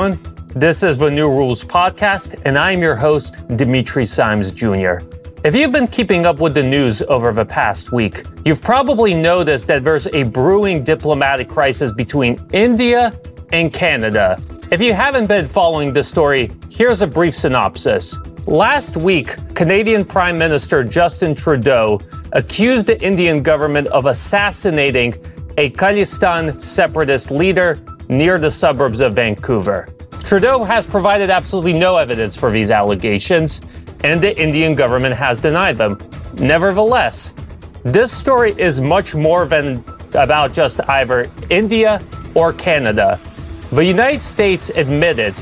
everyone. This is the New Rules Podcast, and I'm your host, Dimitri Simes Jr. If you've been keeping up with the news over the past week, you've probably noticed that there's a brewing diplomatic crisis between India and Canada. If you haven't been following this story, here's a brief synopsis. Last week, Canadian Prime Minister Justin Trudeau accused the Indian government of assassinating a Khalistan separatist leader near the suburbs of Vancouver. Trudeau has provided absolutely no evidence for these allegations, and the Indian government has denied them. Nevertheless, this story is much more than about just either India or Canada. The United States admitted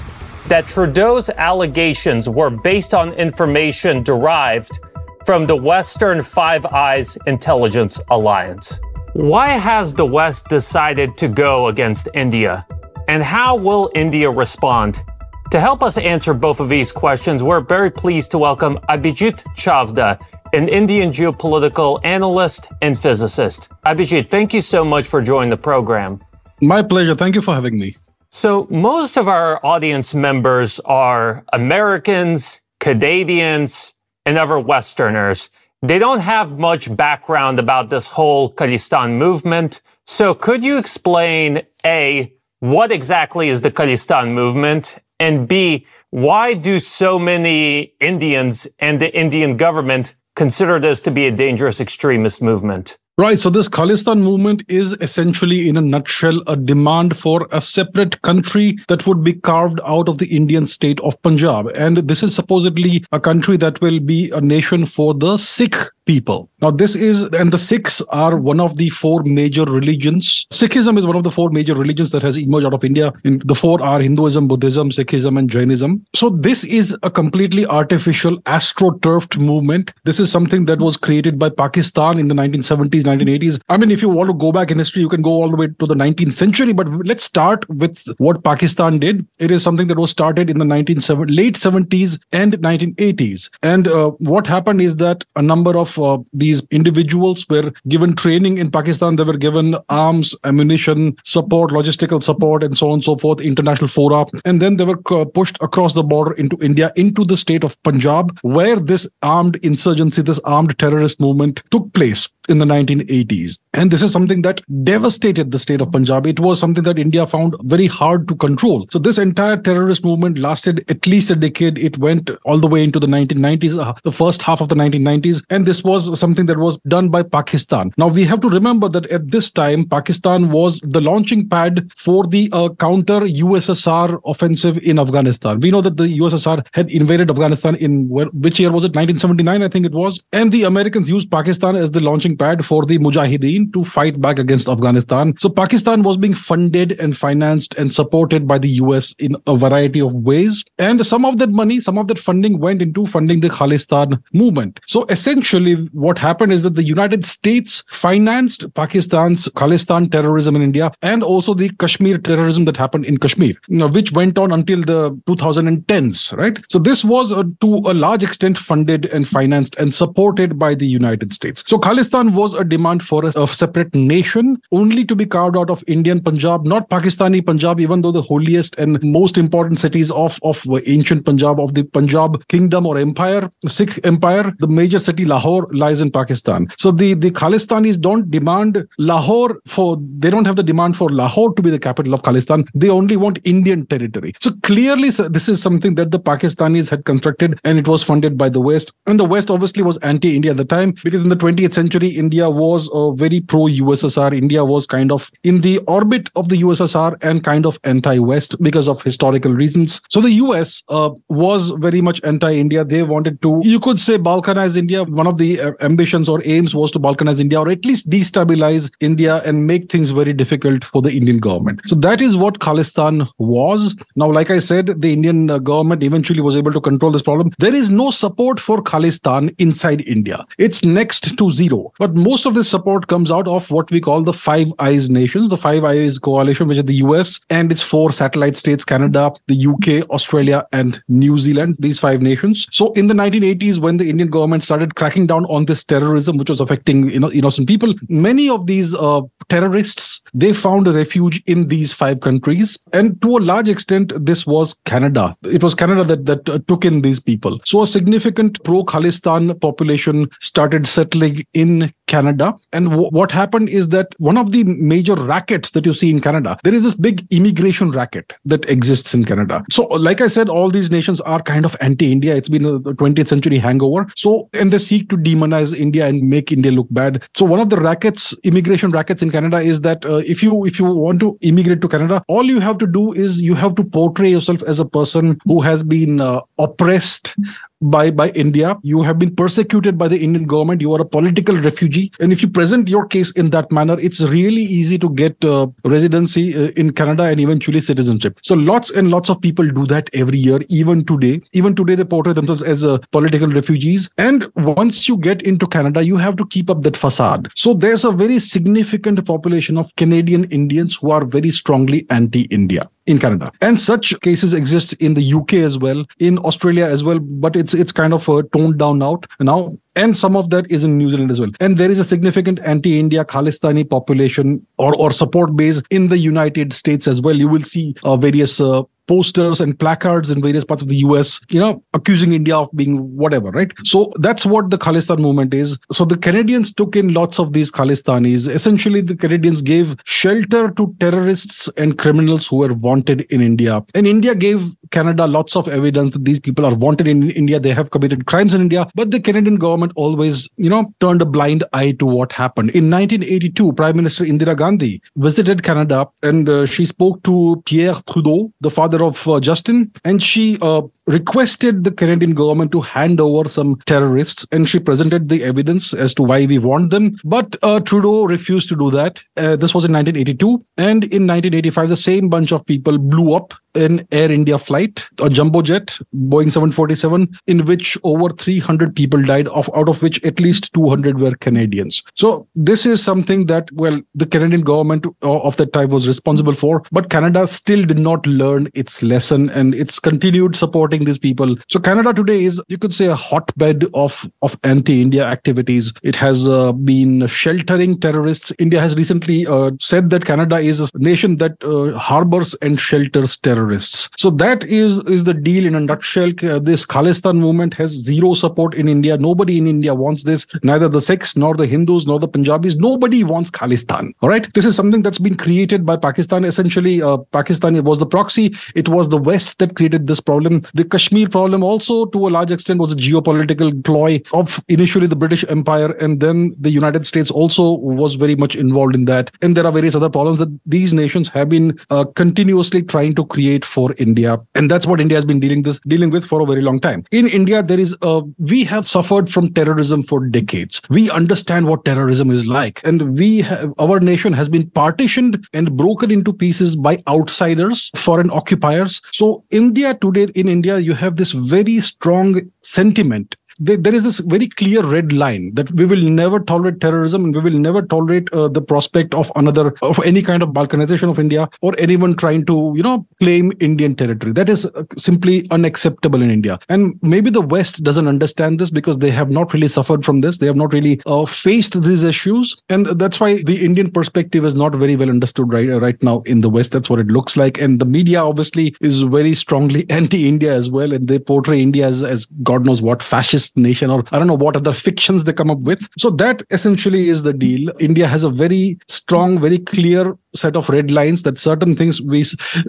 that Trudeau's allegations were based on information derived from the Western Five Eyes Intelligence Alliance. Why has the West decided to go against India? And how will India respond? To help us answer both of these questions, we're very pleased to welcome Abhijit Chavda, an Indian geopolitical analyst and physicist. Abhijit, thank you so much for joining the program. My pleasure. Thank you for having me. So, most of our audience members are Americans, Canadians, and other Westerners. They don't have much background about this whole Khalistan movement. So, could you explain A, what exactly is the Khalistan movement? And B, why do so many Indians and the Indian government consider this to be a dangerous extremist movement? Right. So this Khalistan movement is essentially, in a nutshell, a demand for a separate country that would be carved out of the Indian state of Punjab. And this is supposedly a country that will be a nation for the Sikh people. Now, this is, and the Sikhs are one of the four major religions. Sikhism is one of the four major religions that has emerged out of India. And the four are Hinduism, Buddhism, Sikhism, and Jainism. So, this is a completely artificial, astroturfed movement. This is something that was created by Pakistan in the 1970s, 1980s. I mean, if you want to go back in history, you can go all the way to the 19th century, but let's start with what Pakistan did. It is something that was started in the 1970s, late 70s and 1980s. And uh, what happened is that a number of uh, these individuals were given training in Pakistan. They were given arms, ammunition, support, logistical support, and so on and so forth, international fora. And then they were uh, pushed across the border into India, into the state of Punjab, where this armed insurgency, this armed terrorist movement took place in the 1980s. And this is something that devastated the state of Punjab. It was something that India found very hard to control. So this entire terrorist movement lasted at least a decade. It went all the way into the 1990s, uh, the first half of the 1990s. And this was something that was done by Pakistan. Now we have to remember that at this time, Pakistan was the launching pad for the uh, counter USSR offensive in Afghanistan. We know that the USSR had invaded Afghanistan in which year was it? 1979, I think it was. And the Americans used Pakistan as the launching pad for the Mujahideen to fight back against Afghanistan. So Pakistan was being funded and financed and supported by the US in a variety of ways. And some of that money, some of that funding went into funding the Khalistan movement. So essentially, what happened is that the United States financed Pakistan's Khalistan terrorism in India and also the Kashmir terrorism that happened in Kashmir, which went on until the 2010s, right? So this was uh, to a large extent funded and financed and supported by the United States. So Khalistan was a demand for a, a, separate nation, only to be carved out of Indian Punjab, not Pakistani Punjab, even though the holiest and most important cities of, of ancient Punjab, of the Punjab kingdom or empire, Sikh empire, the major city Lahore lies in Pakistan. So the, the Khalistanis don't demand Lahore for, they don't have the demand for Lahore to be the capital of Khalistan. They only want Indian territory. So clearly, this is something that the Pakistanis had constructed and it was funded by the West. And the West obviously was anti India at the time because in the 20th century, India was a very pro USSR. India was kind of in the orbit of the USSR and kind of anti West because of historical reasons. So the US uh, was very much anti India. They wanted to, you could say, balkanize India. One of the uh, ambitions or aims was to balkanize India or at least destabilize India and make things very difficult for the Indian government. So that is what Khalistan was. Now, like I said, the Indian uh, government eventually was able to control this problem. There is no support for Khalistan inside India. It's next to zero. But most of this support comes out of what we call the Five Eyes nations, the Five Eyes coalition, which is the US and its four satellite states, Canada, the UK, Australia, and New Zealand, these five nations. So in the 1980s, when the Indian government started cracking down on this terrorism, which was affecting innocent people, many of these uh, terrorists, they found a refuge in these five countries. And to a large extent, this was Canada. It was Canada that, that uh, took in these people. So a significant pro-Khalistan population started settling in Canada. And w- what happened is that one of the major rackets that you see in Canada, there is this big immigration racket that exists in Canada. So, like I said, all these nations are kind of anti-India. It's been a 20th century hangover. So, and they seek to demonize India and make India look bad. So, one of the rackets, immigration rackets in Canada, is that uh, if you if you want to immigrate to Canada, all you have to do is you have to portray yourself as a person who has been uh, oppressed by by India. You have been persecuted by the Indian government. You are a political refugee, and if you present your case in that manner, it's really easy to get uh, residency uh, in Canada and eventually citizenship. So lots and lots of people do that every year, even today. Even today, they portray themselves as uh, political refugees. And once you get into Canada, you have to keep up that facade. So there's a very significant population of Canadian Indians who are very strongly anti-India in Canada. And such cases exist in the UK as well, in Australia as well, but it's it's kind of uh, toned down out now. And some of that is in New Zealand as well. And there is a significant anti-India Khalistani population or, or support base in the United States as well. You will see uh, various uh, posters and placards in various parts of the US, you know, accusing India of being whatever, right? So that's what the Khalistan movement is. So the Canadians took in lots of these Khalistanis. Essentially, the Canadians gave shelter to terrorists and criminals who were wanted in India. And India gave Canada lots of evidence that these people are wanted in India. They have committed crimes in India. But the Canadian government always, you know, turned a blind eye to what happened. In 1982, Prime Minister Indira Gandhi visited Canada and uh, she spoke to Pierre Trudeau, the father of uh, Justin, and she uh, requested the Canadian government to hand over some terrorists, and she presented the evidence as to why we want them. But uh, Trudeau refused to do that. Uh, this was in 1982, and in 1985, the same bunch of people blew up an Air India flight, a jumbo jet, Boeing 747, in which over 300 people died, of, out of which at least 200 were Canadians. So this is something that, well, the Canadian government of that time was responsible for, but Canada still did not learn its lesson and it's continued supporting these people. So Canada today is, you could say, a hotbed of, of anti-India activities. It has uh, been sheltering terrorists. India has recently uh, said that Canada is a nation that uh, harbors and shelters terrorists terrorists. So that is is the deal in a nutshell. Uh, this Khalistan movement has zero support in India. Nobody in India wants this. Neither the Sikhs nor the Hindus nor the Punjabis. Nobody wants Khalistan. All right. This is something that's been created by Pakistan. Essentially, uh, Pakistan was the proxy. It was the West that created this problem. The Kashmir problem also, to a large extent, was a geopolitical ploy of initially the British Empire, and then the United States also was very much involved in that. And there are various other problems that these nations have been uh, continuously trying to create for India. And that's what India has been dealing this dealing with for a very long time. In India, there is a we have suffered from terrorism for decades. We understand what terrorism is like. And we have our nation has been partitioned and broken into pieces by outsiders, foreign occupiers. So India today, in India, you have this very strong sentiment there is this very clear red line that we will never tolerate terrorism and we will never tolerate uh, the prospect of another of any kind of balkanization of india or anyone trying to you know claim indian territory. That is uh, simply unacceptable in india. And maybe the west doesn't understand this because they have not really suffered from this. They have not really uh, faced these issues. And that's why the indian perspective is not very well understood right uh, right now in the west. That's what it looks like. And the media obviously is very strongly anti india as well. And they portray india as, as god knows what fascist nation or I don't know what other fictions they come up with. So that essentially is the deal. India has a very strong, very clear set of red lines that certain things we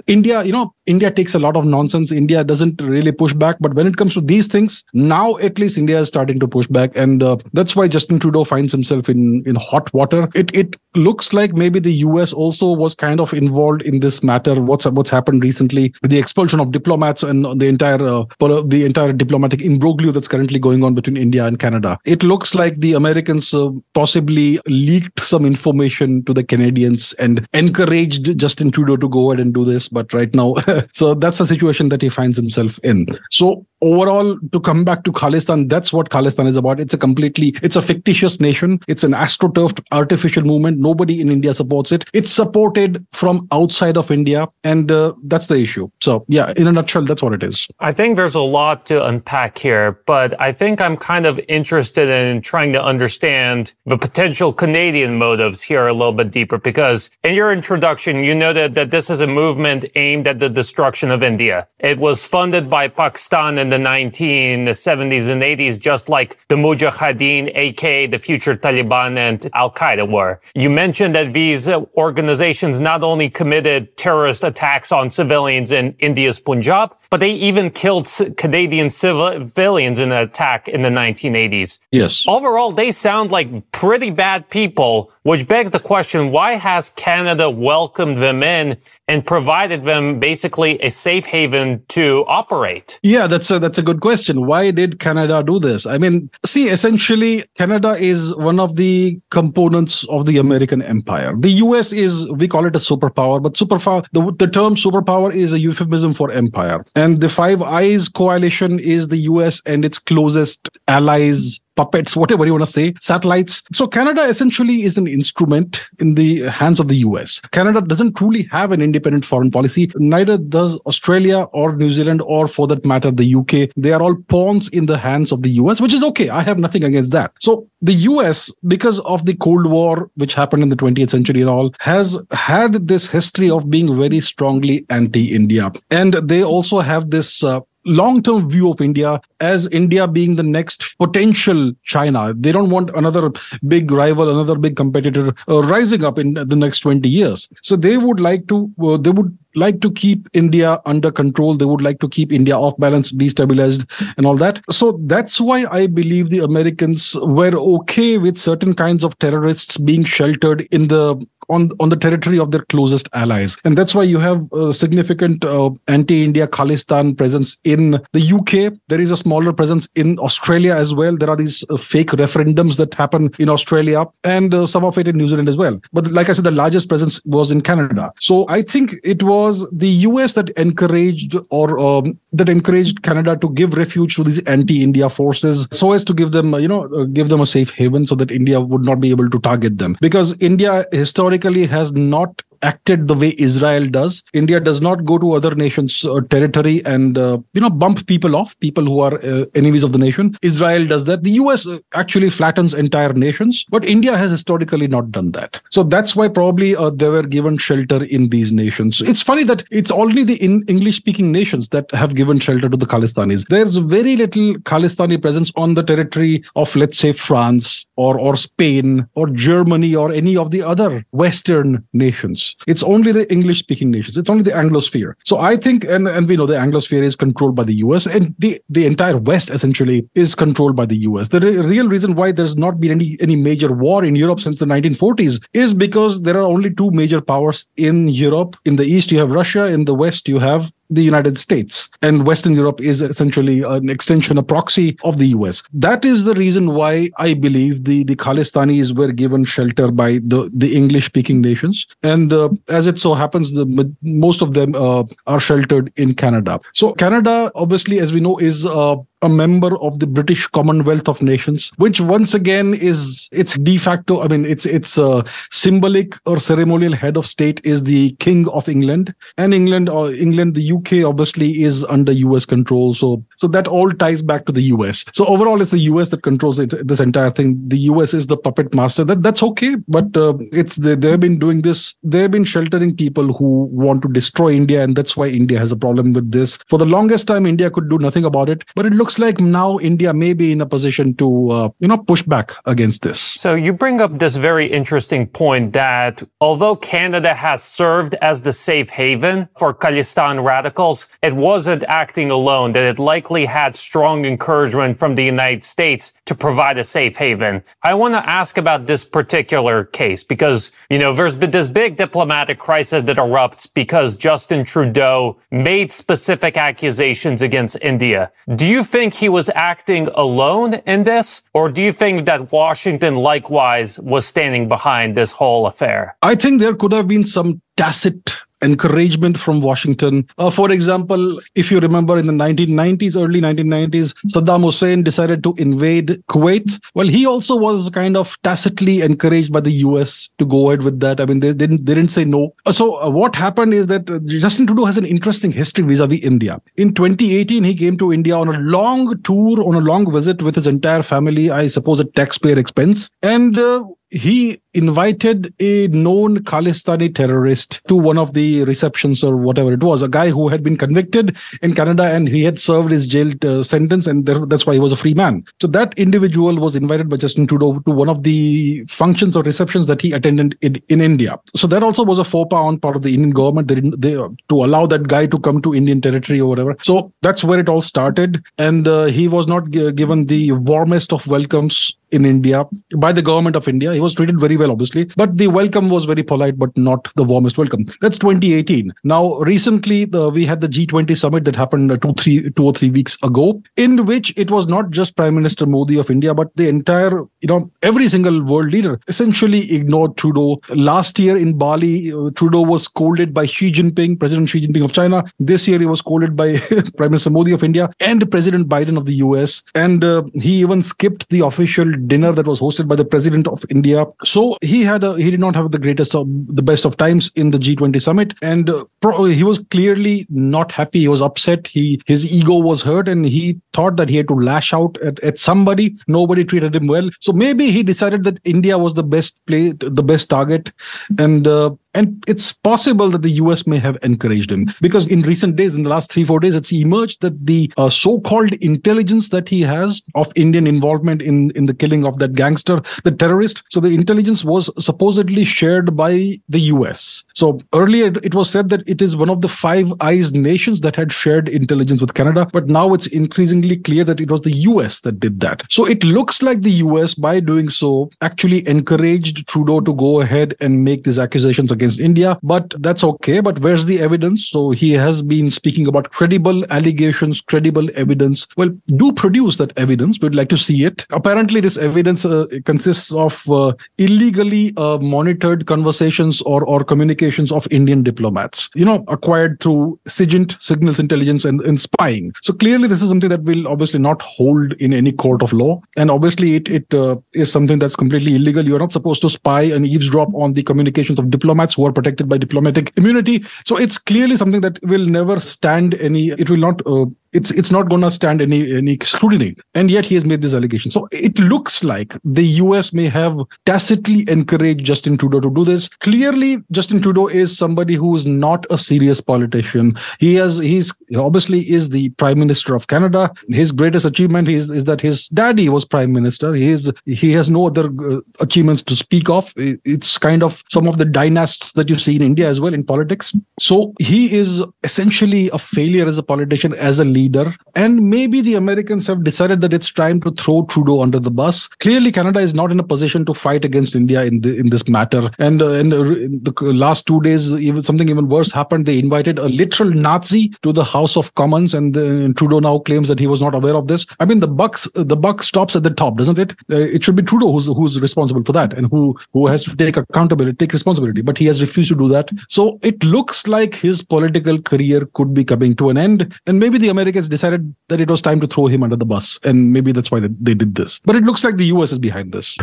india you know india takes a lot of nonsense. India doesn't really push back. But when it comes to these things now at least india is starting to push back. And uh, that's why justin trudeau finds himself in in hot water. It it looks like maybe the us also was kind of involved in this matter what's what's happened recently with the expulsion of diplomats and the entire uh, the entire diplomatic imbroglio that's currently going on between india and canada. It looks like the americans uh, possibly leaked some information to the canadians and encouraged Justin Trudeau to go ahead and do this, but right now, so that's the situation that he finds himself in. So overall, to come back to Khalistan, that's what Khalistan is about. It's a completely, it's a fictitious nation. It's an astroturfed artificial movement. Nobody in India supports it. It's supported from outside of India. And uh, that's the issue. So, yeah, in a nutshell, that's what it is. I think there's a lot to unpack here, but I think I'm kind of interested in trying to understand the potential Canadian motives here a little bit deeper because in your introduction, you noted that this is a movement aimed at the destruction of India. It was funded by Pakistan in the 1970s and 80s, just like the Mujahideen, aka the future Taliban and Al Qaeda were. You mentioned that these organizations not only committed terrorist attacks on civilians in India's Punjab, but they even killed Canadian civilians in an attack in the 1980s. Yes. Overall, they sound like pretty bad people, which begs the question why has Canada welcomed them in and provided them basically a safe haven to operate? Yeah, that's a, that's a good question. Why did Canada do this? I mean, see, essentially, Canada is one of the components of the American empire. The US is, we call it a superpower, but superpower, the, the term superpower is a euphemism for empire. And the Five Eyes coalition is the US and its closest allies puppets, whatever you want to say, satellites. So Canada essentially is an instrument in the hands of the US. Canada doesn't truly have an independent foreign policy. Neither does Australia or New Zealand or for that matter, the UK. They are all pawns in the hands of the US, which is okay. I have nothing against that. So the US, because of the Cold War, which happened in the 20th century and all, has had this history of being very strongly anti-India. And they also have this uh, long term view of India as India being the next potential China. They don't want another big rival, another big competitor uh, rising up in the next 20 years. So they would like to, uh, they would like to keep India under control. They would like to keep India off balance, destabilized, and all that. So that's why I believe the Americans were okay with certain kinds of terrorists being sheltered in the on on the territory of their closest allies, and that's why you have a significant uh, anti-India Khalistan presence in the UK. There is a smaller presence in Australia as well. There are these uh, fake referendums that happen in Australia, and uh, some of it in New Zealand as well. But like I said, the largest presence was in Canada. So I think it was the US that encouraged or um, that encouraged Canada to give refuge to these anti-India forces, so as to give them, you know, uh, give them a safe haven, so that India would not be able to target them. Because India historically has not acted the way Israel does. India does not go to other nations' uh, territory and uh, you know bump people off, people who are uh, enemies of the nation. Israel does that. The US actually flattens entire nations, but India has historically not done that. So that's why probably they were given shelter in these nations. It's funny that it's only the English-speaking nations that have given shelter to the Khalistanis. There's very little Khalistani presence on the territory of, let's say, France or or Spain or Germany or any of the other Western nations. It's only the English speaking nations. It's only the Anglosphere. So I think, and, and we know the Anglosphere is controlled by the US and the, the entire West essentially is controlled by the US. The re- real reason why there's not been any, any major war in Europe since the 1940s is because there are only two major powers in Europe. In the East, you have Russia. In the West, you have the United States. And Western Europe is essentially an extension, a proxy of the US. That is the reason why I believe the, the Khalistanis were given shelter by the, the English speaking nations. And uh, as it so happens, the most of them uh, are sheltered in Canada. So Canada, obviously, as we know, is uh, a member of the British Commonwealth of Nations, which once again is its de facto. I mean, it's it's a symbolic or ceremonial head of state is the King of England, and England or England, the UK obviously is under US control. So so that all ties back to the US. So overall, it's the US that controls it, this entire thing. The US is the puppet master. That that's okay, but uh, it's they, they've been doing this. They've been sheltering people who want to destroy India, and that's why India has a problem with this. For the longest time, India could do nothing about it, but it looks looks like now India may be in a position to, uh, you know, push back against this. So you bring up this very interesting point that although Canada has served as the safe haven for Khalistan radicals, it wasn't acting alone, that it likely had strong encouragement from the United States to provide a safe haven. I want to ask about this particular case because, you know, there's been this big diplomatic crisis that erupts because Justin Trudeau made specific accusations against India. Do you think think he was acting alone in this, or do you think that Washington likewise was standing behind this whole affair? I think there could have been some tacit encouragement from Washington. Uh, for example, if you remember in the 1990s, early 1990s, Saddam Hussein decided to invade Kuwait. Well, he also was kind of tacitly encouraged by the US to go ahead with that. I mean, they didn't they didn't say no. Uh, so uh, what happened is that uh, Justin Trudeau has an interesting history vis-a-vis India. In 2018, he came to India on a long tour, on a long visit with his entire family. I suppose at taxpayer expense, and uh, he invited a known Khalistani terrorist to one of the receptions or whatever it was, a guy who had been convicted in Canada and he had served his jail uh, sentence, and there, that's why he was a free man. So that individual was invited by Justin Trudeau to one of the functions or receptions that he attended in, in India. So that also was a faux pas on part of the Indian government they they, to allow that guy to come to Indian territory or whatever. So that's where it all started, and uh, he was not g- given the warmest of welcomes in India by the government of India. He was treated very well, obviously, but the welcome was very polite, but not the warmest welcome. That's 2018. Now, recently, the, we had the G20 summit that happened uh, two, three, two or three weeks ago, in which it was not just Prime Minister Modi of India, but the entire, you know, every single world leader essentially ignored Trudeau. Last year in Bali, uh, Trudeau was scolded by Xi Jinping, President Xi Jinping of China. This year, he was scolded by Prime Minister Modi of India and President Biden of the US. And uh, he even skipped the official dinner that was hosted by the president of India. So he had a, he did not have the greatest of the best of times in the G20 summit, and uh, pro- he was clearly not happy. He was upset. He his ego was hurt, and he thought that he had to lash out at, at somebody. Nobody treated him well, so maybe he decided that India was the best play, the best target, and. Uh, and it's possible that the US may have encouraged him because in recent days, in the last three, four days, it's emerged that the uh, so called intelligence that he has of Indian involvement in, in the killing of that gangster, the terrorist. So the intelligence was supposedly shared by the US. So earlier it was said that it is one of the five eyes nations that had shared intelligence with Canada. But now it's increasingly clear that it was the US that did that. So it looks like the US, by doing so, actually encouraged Trudeau to go ahead and make these accusations against India, but that's okay. But where's the evidence? So he has been speaking about credible allegations, credible evidence. Well, do produce that evidence. We'd like to see it. Apparently, this evidence uh, consists of uh, illegally uh, monitored conversations or, or communications of Indian diplomats, you know, acquired through SIGINT, signals intelligence, and, and spying. So clearly, this is something that will obviously not hold in any court of law. And obviously, it, it uh, is something that's completely illegal. You're not supposed to spy and eavesdrop on the communications of diplomats diplomats who are protected by diplomatic immunity. So it's clearly something that will never stand any, it will not uh, it's it's not going to stand any any scrutiny. And yet he has made this allegation. So it looks like the us may have tacitly encouraged justin trudeau to do this. Clearly justin trudeau is somebody who is not a serious politician. He has he's he obviously is the prime minister of canada. His greatest achievement is, is that his daddy was prime minister. He is he has no other uh, achievements to speak of. It's kind of some of the dynasts that you see in india as well in politics. So he is essentially a failure as a politician as a leader leader. And maybe the Americans have decided that it's time to throw Trudeau under the bus. Clearly, Canada is not in a position to fight against India in the, in this matter. And uh, in, the, in the last two days, even something even worse happened. They invited a literal Nazi to the House of Commons, and, uh, Trudeau now claims that he was not aware of this. I mean, the bucks the buck stops at the top, doesn't it? Uh, it should be Trudeau who's who's responsible for that and who who has to take accountability, take responsibility. But he has refused to do that. So it looks like his political career could be coming to an end, and maybe the Americans Americans decided that it was time to throw him under the bus. And maybe that's why they did this. But it looks like the US is behind this.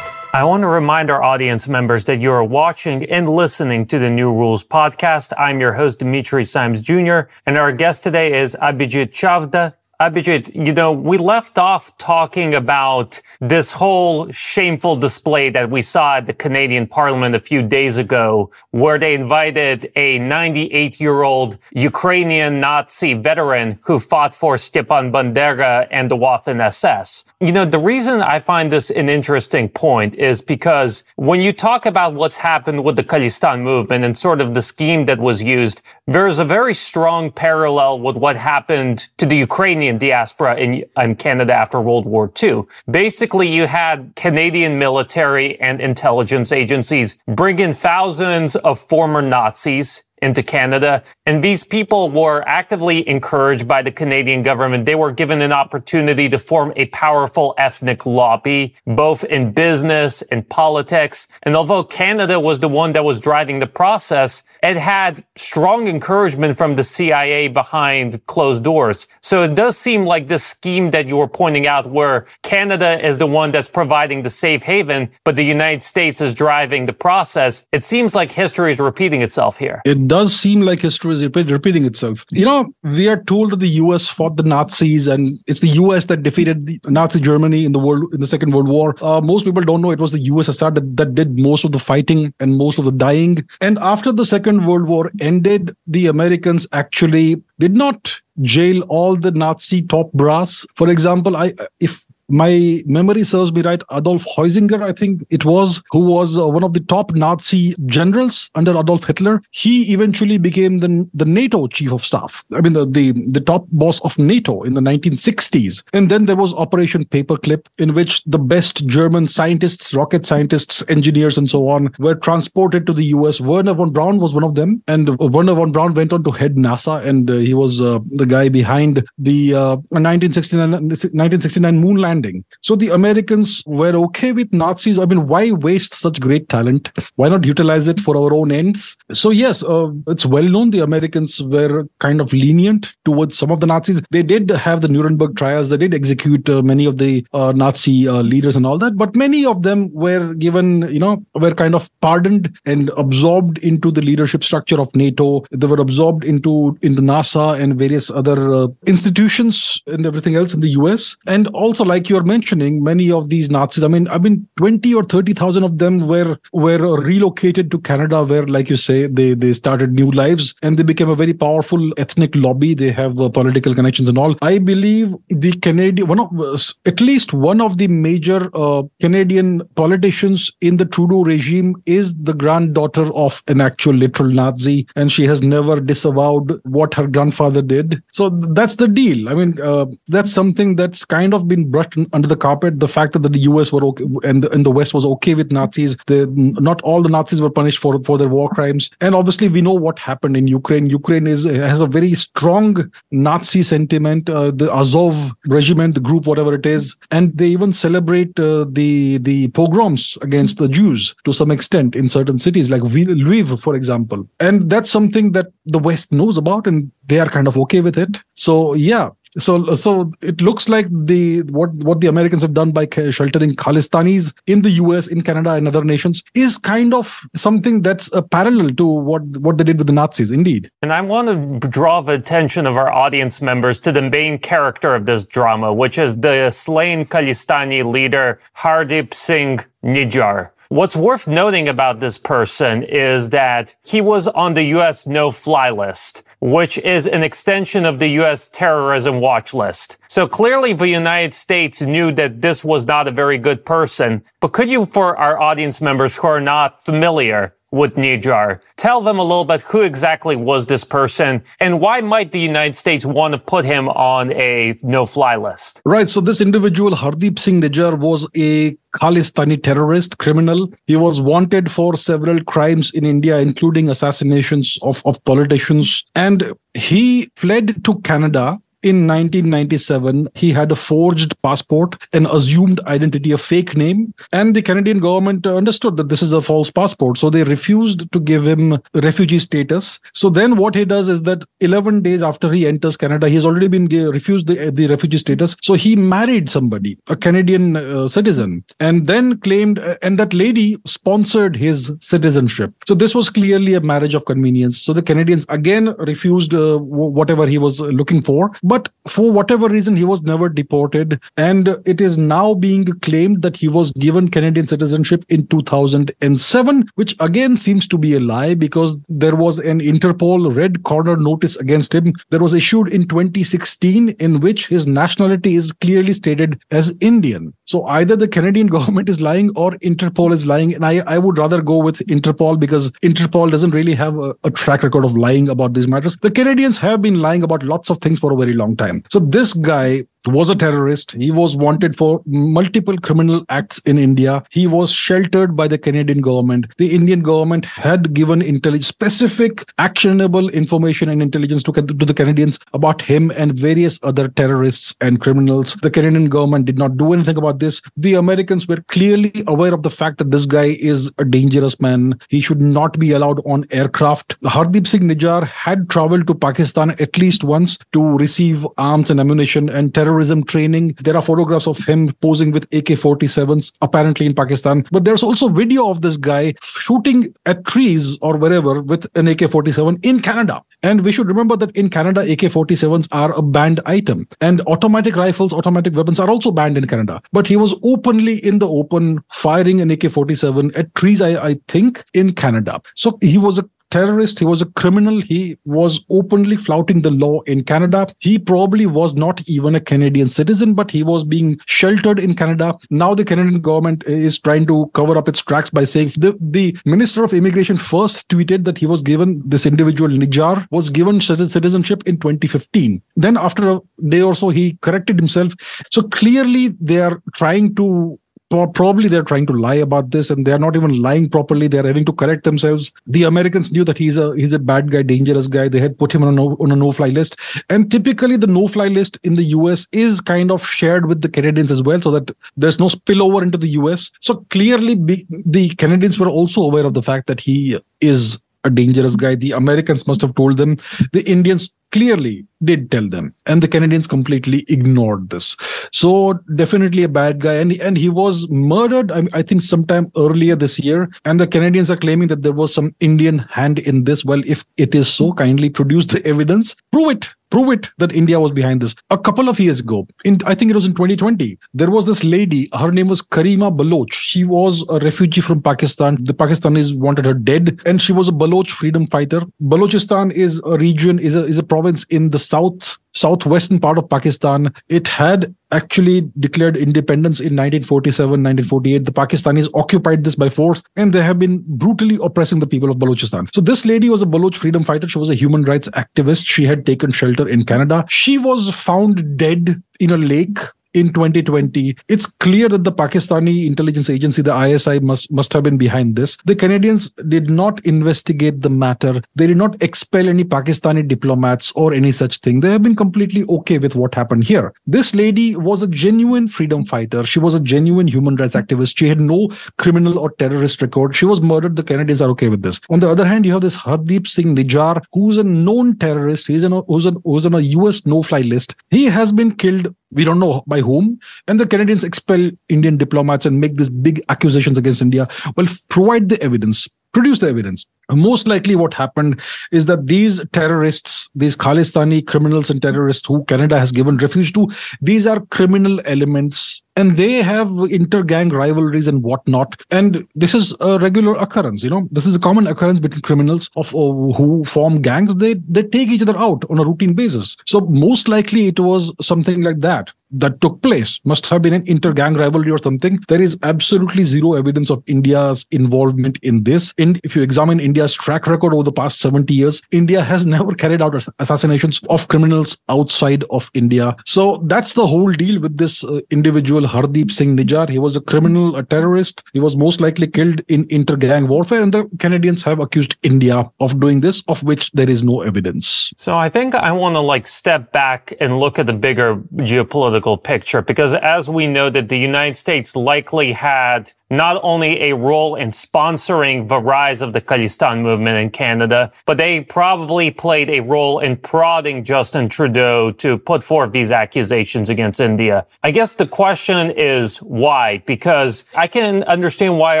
I want to remind our audience members that you are watching and listening to the New Rules podcast. I'm your host, Dimitri Simes Jr., and our guest today is Abhijit Chavda, Abhijit, you know, we left off talking about this whole shameful display that we saw at the Canadian Parliament a few days ago, where they invited a 98 year old Ukrainian Nazi veteran who fought for Stepan Bandera and the Waffen SS. You know, the reason I find this an interesting point is because when you talk about what's happened with the Khalistan movement and sort of the scheme that was used, there's a very strong parallel with what happened to the Ukrainian Canadian diaspora in, in Canada after World War II. Basically, you had Canadian military and intelligence agencies bring in thousands of former Nazis into Canada. And these people were actively encouraged by the Canadian government. They were given an opportunity to form a powerful ethnic lobby, both in business and politics. And although Canada was the one that was driving the process, it had strong encouragement from the CIA behind closed doors. So it does seem like this scheme that you were pointing out, where Canada is the one that's providing the safe haven, but the United States is driving the process. It seems like history is repeating itself here. It does seem like history is repeating itself. You know, we are told that the U.S. fought the Nazis, and it's the U.S. that defeated the Nazi Germany in the world in the Second World War. Uh, most people don't know it was the USSR that, that did most of the fighting and most of the dying. And after the Second World War ended, the Americans actually did not jail all the Nazi top brass. For example, I if my memory serves me right, Adolf Heusinger, I think it was, who was uh, one of the top Nazi generals under Adolf Hitler. He eventually became the, the NATO chief of staff. I mean, the, the, the top boss of NATO in the 1960s. And then there was Operation Paperclip, in which the best German scientists, rocket scientists, engineers, and so on were transported to the US. Wernher von Braun was one of them. And Wernher von Braun went on to head NASA, and uh, he was uh, the guy behind the 1969, uh, 1969 moon landing landing. So the Americans were okay with Nazis. I mean, why waste such great talent? Why not utilize it for our own ends? So, yes, uh, it's well known the Americans were kind of lenient towards some of the Nazis. They did have the Nuremberg trials, they did execute uh, many of the uh, Nazi uh, leaders and all that, but many of them were given, you know, were kind of pardoned and absorbed into the leadership structure of NATO. They were absorbed into, into NASA and various other uh, institutions and everything else in the US. And also, like you're mentioning, many of these Nazis, I mean, I mean, 20 or 30,000 of them were were relocated to Canada, where, like you say, they they started new lives and they became a very powerful ethnic lobby. They have uh, political connections and all. I believe the Canadian one of uh, at least one of the major uh, Canadian politicians in the Trudeau regime is the granddaughter of an actual literal Nazi, and she has never disavowed what her grandfather did. So that's the deal. I mean, uh, that's something that's kind of been brushed under the carpet. The fact that the US were okay and the, and the West was okay with Nazis. The, not all the Nazis were punished for for their war crimes. And obviously, we know what happened in Ukraine. Ukraine is has a very strong Nazi sentiment. Uh, the Azov regiment, the group, whatever it is, and they even celebrate uh, the the pogroms against the Jews to some extent in certain cities like Lviv, for example. And that's something that the West knows about, and they are kind of okay with it. So yeah, so so it looks like the what what the Americans have done by sheltering Khalistanis in the US, in Canada, and other nations is kind of something that's a parallel to what what they did with the Nazis. Indeed. And I want to draw the attention of our audience members to the main character of this drama, which is the slain Khalistani leader Hardeep Singh Nijjar. What's worth noting about this person is that he was on the US no fly list, which is an extension of the US terrorism watch list. So clearly the United States knew that this was not a very good person. But could you, for our audience members who are not familiar, with Nijjar. Tell them a little bit who exactly was this person and why might the United States want to put him on a no-fly list? Right. So this individual, Hardeep Singh Nijjar, was a Khalistani terrorist criminal. He was wanted for several crimes in India, including assassinations of, of politicians. And he fled to Canada in 1997, he had a forged passport, an assumed identity, a fake name, and the Canadian government understood that this is a false passport. So they refused to give him refugee status. So then what he does is that 11 days after he enters Canada, he's already been refused the, the refugee status. So he married somebody, a Canadian uh, citizen, and then claimed, uh, and that lady sponsored his citizenship. So this was clearly a marriage of convenience. So the Canadians again refused uh, whatever he was looking for but for whatever reason, he was never deported. And it is now being claimed that he was given Canadian citizenship in 2007, which again seems to be a lie because there was an Interpol red corner notice against him that was issued in 2016 in which his nationality is clearly stated as Indian. So either the Canadian government is lying or Interpol is lying. And I, I would rather go with Interpol because Interpol doesn't really have a, a track record of lying about these matters. The Canadians have been lying about lots of things for a very long time. So this guy was a terrorist. He was wanted for multiple criminal acts in India. He was sheltered by the Canadian government. The Indian government had given intelligence, specific actionable information and intelligence to, to the Canadians about him and various other terrorists and criminals. The Canadian government did not do anything about this. The Americans were clearly aware of the fact that this guy is a dangerous man. He should not be allowed on aircraft. Hardeep Singh Nijjar had traveled to Pakistan at least once to receive arms and ammunition and terrorism training. There are photographs of him posing with AK 47s, apparently in Pakistan. But there's also video of this guy shooting at trees or wherever with an AK 47 in Canada. And we should remember that in Canada, AK 47s are a banned item. And automatic rifles, automatic weapons are also banned in Canada. But he was openly in the open firing an AK 47 at trees, I, I think, in Canada. So he was a terrorist. He was a criminal. He was openly flouting the law in Canada. He probably was not even a Canadian citizen, but he was being sheltered in Canada. Now the Canadian government is trying to cover up its tracks by saying the, the Minister of Immigration first tweeted that he was given, this individual Nijjar was given citizenship in 2015. Then after a day or so, he corrected himself. So clearly they are trying to probably they're trying to lie about this and they're not even lying properly. They're having to correct themselves. The americans knew that he's a he's a bad guy dangerous guy. They had put him on a no, on a no fly list. And typically the no fly list in the us is kind of shared with the canadians as well so that there's no spillover into the us so clearly be, the canadians were also aware of the fact that he is a dangerous guy. The americans must have told them. The indians clearly did tell them and the canadians completely ignored this so definitely a bad guy and and he was murdered I, I, think sometime earlier this year and the canadians are claiming that there was some indian hand in this well if it is so kindly produce the evidence prove it prove it that India was behind this. A couple of years ago, in I think it was in 2020, there was this lady. Her name was Karima Baloch. She was a refugee from Pakistan. The Pakistanis wanted her dead, and she was a Baloch freedom fighter. Balochistan is a region, is a is a province in the south southwestern part of Pakistan. It had actually declared independence in 1947, 1948. The Pakistanis occupied this by force and they have been brutally oppressing the people of Balochistan. So this lady was a Baloch freedom fighter. She was a human rights activist. She had taken shelter in Canada. She was found dead in a lake in 2020. It's clear that the Pakistani intelligence agency, the ISI, must, must have been behind this. The Canadians did not investigate the matter. They did not expel any Pakistani diplomats or any such thing. They have been completely okay with what happened here. This lady was a genuine freedom fighter. She was a genuine human rights activist. She had no criminal or terrorist record. She was murdered. The Canadians are okay with this. On the other hand, you have this Hardeep Singh Nijjar, who's a known terrorist. He's an, who's, an, who's on a US no-fly list. He has been killed we don't know by whom. And the canadians expel indian diplomats and make these big accusations against india. Well provide the evidence. Produce the evidence most likely what happened is that these terrorists these khalistani criminals and terrorists who canada has given refuge to these are criminal elements and they have inter-gang rivalries and whatnot. And this is a regular occurrence. You know, this is a common occurrence between criminals of uh, who form gangs. They they take each other out on a routine basis. So most likely it was something like that that took place must have been an inter-gang rivalry or something there is absolutely zero evidence of india's involvement in this and if you examine india's track record over the past 70 years india has never carried out assassinations of criminals outside of india so that's the whole deal with this uh, individual Hardeep Singh Nijjar. He was a criminal, a terrorist. He was most likely killed in inter-gang warfare, and the Canadians have accused India of doing this, of which there is no evidence. So I think I want to like step back and look at the bigger geopolitical picture, because as we know that the United States likely had not only a role in sponsoring the rise of the Khalistan movement in Canada, but they probably played a role in prodding Justin Trudeau to put forth these accusations against India. I guess the question is why? Because I can understand why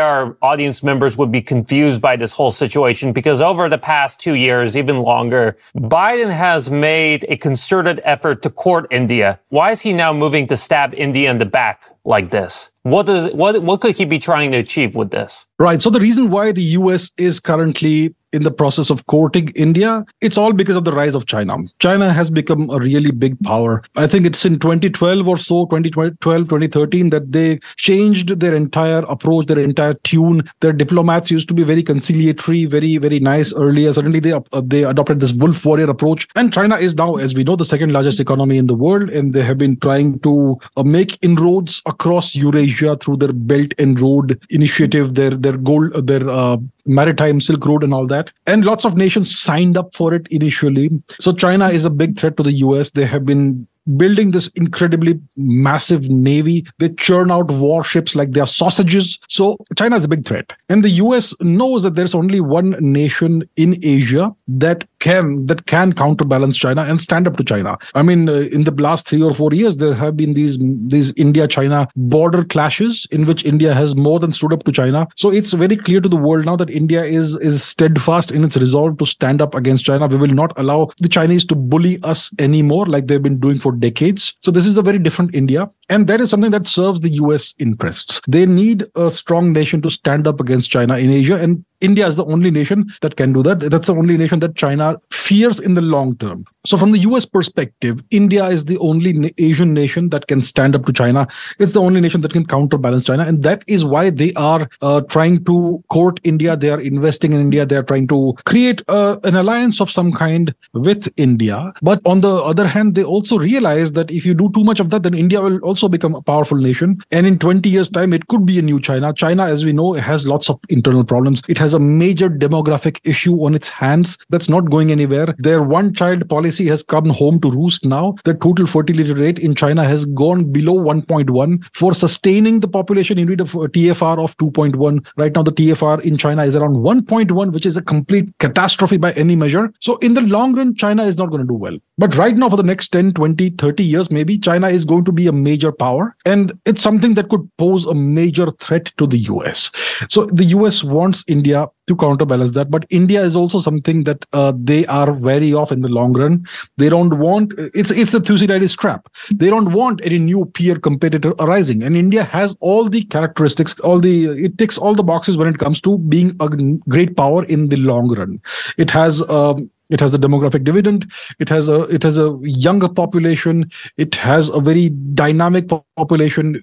our audience members would be confused by this whole situation because over the past two years, even longer, Biden has made a concerted effort to court India. Why is he now moving to stab India in the back like this? What does what what could he be trying to achieve with this? Right. So the reason why the US is currently in the process of courting India, it's all because of the rise of China. China has become a really big power. I think it's in 2012 or so, 2012, 2013, that they changed their entire approach, their entire tune. Their diplomats used to be very conciliatory, very, very nice earlier. Suddenly they, uh, they adopted this wolf warrior approach. And China is now, as we know, the second largest economy in the world. And they have been trying to uh, make inroads across Eurasia through their Belt and Road initiative, their, their gold, their uh, maritime Silk Road and all that. And lots of nations signed up for it initially. So China is a big threat to the US. They have been building this incredibly massive navy. They churn out warships like they are sausages. So China is a big threat. And the US knows that there's only one nation in Asia that can that can counterbalance China and stand up to China. I mean, uh, in the last three or four years, there have been these these India-China border clashes in which India has more than stood up to China. So it's very clear to the world now that India is is steadfast in its resolve to stand up against China. We will not allow the Chinese to bully us anymore like they've been doing for decades. So this is a very different India. And that is something that serves the US interests. They need a strong nation to stand up against China in Asia. And India is the only nation that can do that. That's the only nation that China fears in the long term. So, from the US perspective, India is the only Asian nation that can stand up to China. It's the only nation that can counterbalance China. And that is why they are uh, trying to court India. They are investing in India. They are trying to create uh, an alliance of some kind with India. But on the other hand, they also realize that if you do too much of that, then India will also become a powerful nation. And in 20 years' time, it could be a new China. China, as we know, has lots of internal problems. It has has a major demographic issue on its hands that's not going anywhere. Their one child policy has come home to roost now. The total fertility rate in China has gone below 1.1. For sustaining the population, you need a TFR of 2.1. Right now, the TFR in China is around 1.1, which is a complete catastrophe by any measure. So, in the long run, China is not going to do well. But right now, for the next 10, 20, 30 years, maybe China is going to be a major power. And it's something that could pose a major threat to the US. So, the US wants India to counterbalance that. But India is also something that uh, they are wary of in the long run. They don't want it's it's the Thucydides trap. They don't want any new peer competitor arising. And India has all the characteristics, all the it ticks all the boxes when it comes to being a great power in the long run. It has um, it has a demographic dividend. It has a it has a younger population. It has a very dynamic population.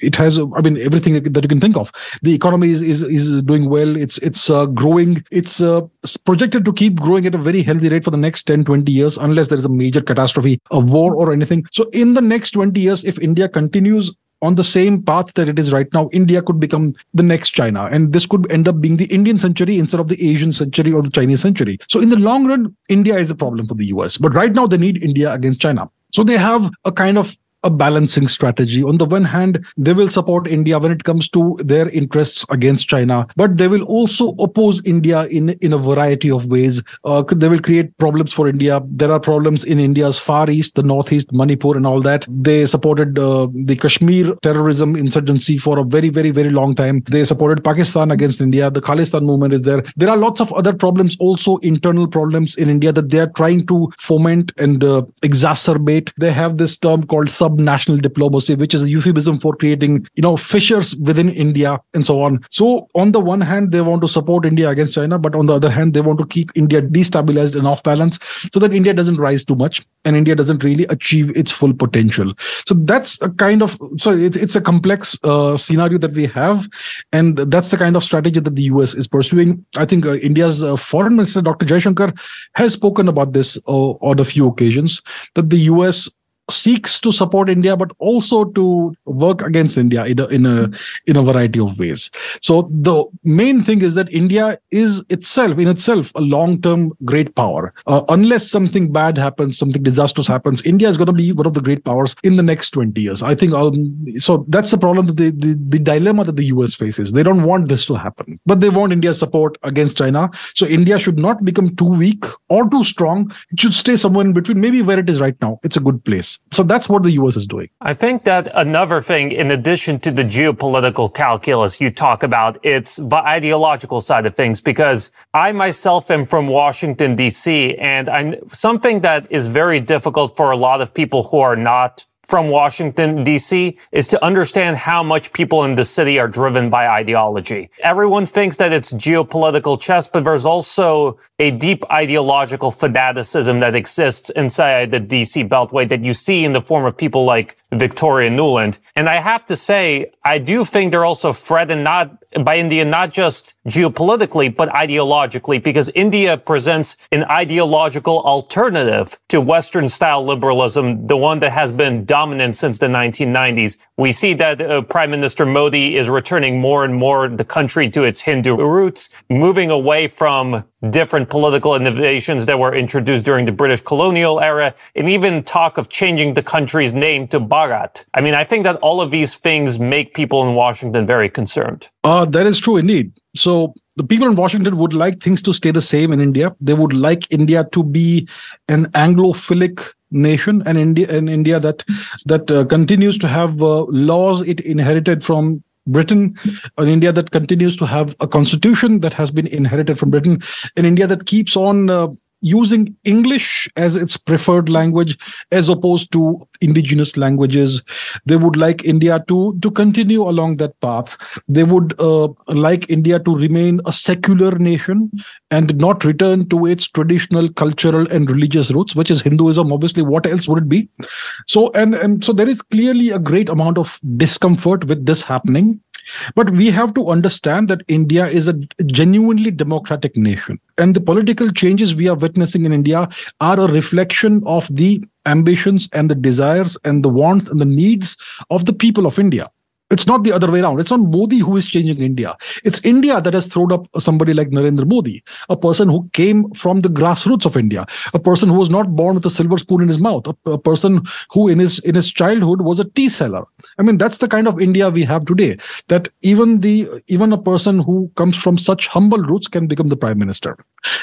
It has i mean everything that you can think of. The economy is is, is doing well. It's it's uh, growing. It's uh, projected to keep growing at a very healthy rate for the next 10 20 years unless there is a major catastrophe a war or anything. So in the next 20 years if india continues on the same path that it is right now, India could become the next China. And this could end up being the Indian century instead of the Asian century or the Chinese century. So in the long run, India is a problem for the US. But right now, they need India against China. So they have a kind of a balancing strategy. On the one hand, they will support India when it comes to their interests against China, but they will also oppose India in, in a variety of ways. Uh, they will create problems for India. There are problems in India's far east, the northeast, Manipur, and all that. They supported uh, the Kashmir terrorism insurgency for a very, very, very long time. They supported Pakistan against India. The Khalistan movement is there. There are lots of other problems, also internal problems in India that they are trying to foment and uh, exacerbate. They have this term called sub national diplomacy, which is a euphemism for creating, you know, fissures within India and so on. So on the one hand, they want to support India against China, but on the other hand, they want to keep India destabilized and off balance so that India doesn't rise too much and India doesn't really achieve its full potential. So that's a kind of so it, it's a complex uh, scenario that we have, and that's the kind of strategy that the US is pursuing. I think uh, India's uh, foreign minister Dr. Jaishankar has spoken about this uh, on a few occasions that the US seeks to support India, but also to work against India in a, in a in a variety of ways. So the main thing is that India is itself in itself a long-term great power. Uh, unless something bad happens, something disastrous happens, India is going to be one of the great powers in the next 20 years. I think um, so. That's the problem that the, the the dilemma that the US faces. They don't want this to happen, but they want India's support against China. So India should not become too weak or too strong. It should stay somewhere in between, maybe where it is right now. It's a good place. So that's what the US is doing. I think that another thing, in addition to the geopolitical calculus you talk about, it's the ideological side of things, because I myself am from Washington, D.C., and I, something that is very difficult for a lot of people who are not from Washington, D.C., is to understand how much people in the city are driven by ideology. Everyone thinks that it's geopolitical chess, but there's also a deep ideological fanaticism that exists inside the D.C. Beltway that you see in the form of people like Victoria Nuland. And I have to say, I do think they're also threatened not by India, not just geopolitically, but ideologically, because India presents an ideological alternative to Western style liberalism, the one that has been dominant since the 1990s. We see that uh, Prime Minister Modi is returning more and more the country to its Hindu roots, moving away from different political innovations that were introduced during the British colonial era, and even talk of changing the country's name to Bharat. I mean, I think that all of these things make people in Washington very concerned. Uh, that is true indeed. So the people in Washington would like things to stay the same in India. They would like India to be an Anglophilic nation, and India, an India that that uh, continues to have uh, laws it inherited from Britain, an India that continues to have a constitution that has been inherited from Britain, an India that keeps on uh, using English as its preferred language as opposed to indigenous languages. They would like India to, to continue along that path. They would uh, like India to remain a secular nation and not return to its traditional cultural and religious roots, which is Hinduism. Obviously, what else would it be? So, and, and so there is clearly a great amount of discomfort with this happening. But we have to understand that India is a genuinely democratic nation. And the political changes we are witnessing in India are a reflection of the ambitions and the desires and the wants and the needs of the people of India. It's not the other way around. It's not Modi who is changing India. It's India that has thrown up somebody like Narendra Modi, a person who came from the grassroots of India, a person who was not born with a silver spoon in his mouth, a, a person who in his in his childhood was a tea seller. I mean, that's the kind of India we have today. That even the even a person who comes from such humble roots can become the prime minister,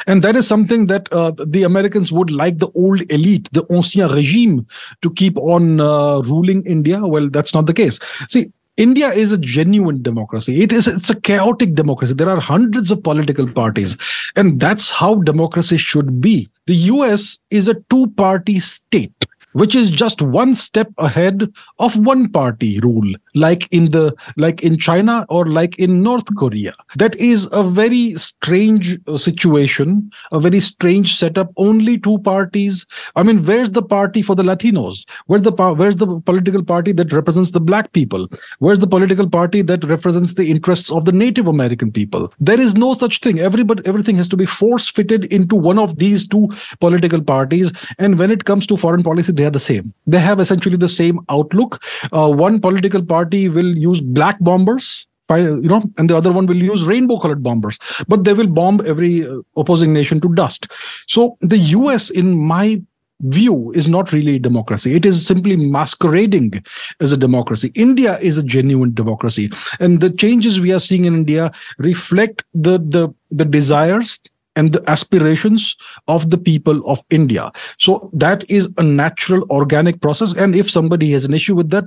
and that is something that uh, the Americans would like the old elite, the ancien regime, to keep on uh, ruling India. Well, that's not the case. See, India is a genuine democracy. It is it's a chaotic democracy. There are hundreds of political parties, and that's how democracy should be. The US is a two-party state which is just one step ahead of one party rule like in the like in china or like in north korea. That is a very strange uh, situation a very strange setup. Only two parties. I mean where's the party for the latinos? Where's the where's the political party that represents the black people? Where's the political party that represents the interests of the native american people? There is no such thing. Everybody everything has to be force fitted into one of these two political parties. And when it comes to foreign policy they are the same. They have essentially the same outlook. Uh, one political party will use black bombers you know, and the other one will use rainbow colored bombers, but they will bomb every uh, opposing nation to dust. So the US, in my view, is not really democracy. It is simply masquerading as a democracy. India is a genuine democracy. And the changes we are seeing in India reflect the, the, the desires and the aspirations of the people of India. So that is a natural organic process. And if somebody has an issue with that,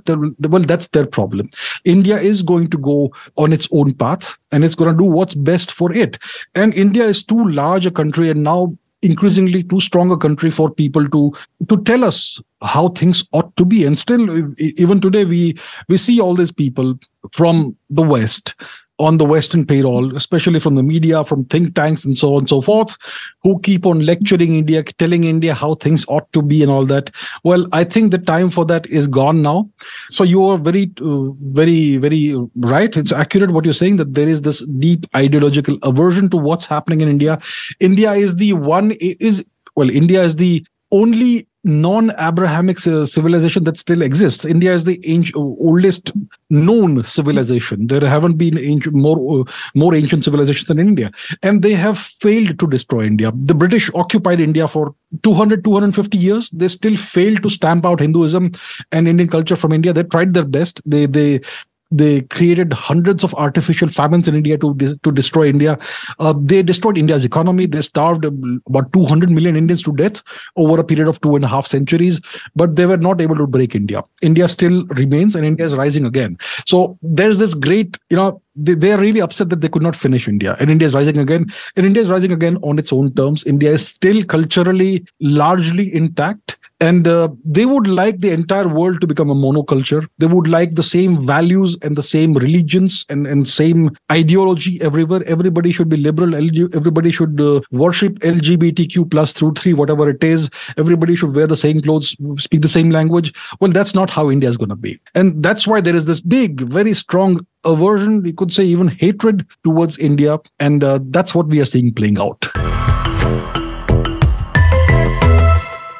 well, that's their problem. India is going to go on its own path and it's going to do what's best for it. And India is too large a country and now increasingly too strong a country for people to to tell us how things ought to be and still even today we we see all these people from the west on the Western payroll, especially from the media, from think tanks, and so on and so forth, who keep on lecturing India, telling India how things ought to be and all that. Well, I think the time for that is gone now. So you are very, uh, very, very right. It's accurate what you're saying that there is this deep ideological aversion to what's happening in India. India is the one is well, India is the only non-Abrahamic civilization that still exists. India is the ancient, oldest known civilization. There haven't been ancient, more more ancient civilizations than India, and they have failed to destroy India. The British occupied India for 200, 250 years. They still failed to stamp out Hinduism and Indian culture from India. They tried their best. They they they created hundreds of artificial famines in India to to destroy India. Uh, they destroyed India's economy. They starved about 200 million Indians to death over a period of two and a half centuries. But they were not able to break India. India still remains, and India is rising again. So there's this great, you know, they, they are really upset that they could not finish India, and India is rising again. And India is rising again on its own terms. India is still culturally largely intact and uh, they would like the entire world to become a monoculture. They would like the same values and the same religions and, and same ideology everywhere. Everybody should be liberal everybody should uh, worship lgbtq plus through three whatever it is. Everybody should wear the same clothes speak the same language. Well that's not how india is going to be. And that's why there is this big very strong aversion you could say even hatred towards india. And uh, that's what we are seeing playing out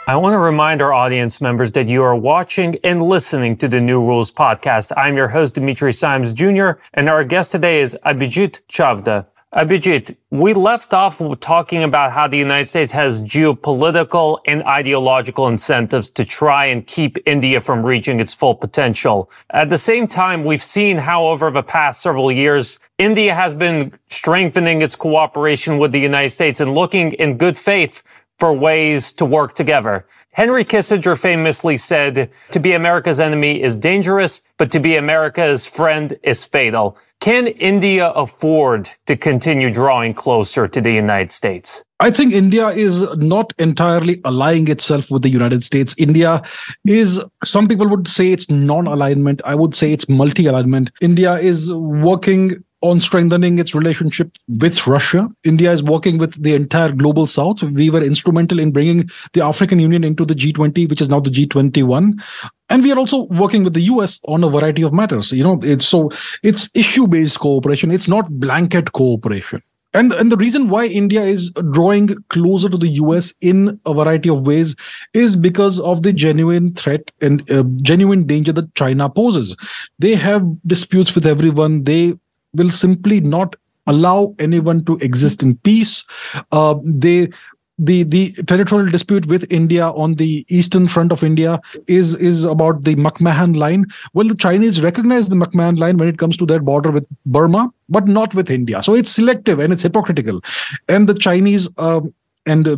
I want to remind our audience members that you are watching and listening to the New Rules podcast. I'm your host, Dimitri Simes Jr., and our guest today is Abhijit Chavda. Abhijit, we left off talking about how the United States has geopolitical and ideological incentives to try and keep India from reaching its full potential. At the same time, we've seen how over the past several years, India has been strengthening its cooperation with the United States and looking in good faith for ways to work together. Henry Kissinger famously said, to be America's enemy is dangerous, but to be America's friend is fatal. Can India afford to continue drawing closer to the United States? I think India is not entirely aligning itself with the United States. India is, some people would say it's non alignment. I would say it's multi alignment. India is working on strengthening its relationship with Russia. India is working with the entire global south. We were instrumental in bringing the African Union into the G20, which is now the G21. And we are also working with the US on a variety of matters. You know, it's so it's issue based cooperation, it's not blanket cooperation. And, and the reason why India is drawing closer to the US in a variety of ways is because of the genuine threat and uh, genuine danger that China poses. They have disputes with everyone. They will simply not allow anyone to exist in peace. Uh, they the the territorial dispute with India on the eastern front of India is is about the McMahon line. Well, the Chinese recognize the McMahon line when it comes to their border with Burma, but not with India. So it's selective and it's hypocritical. And the Chinese um, and uh,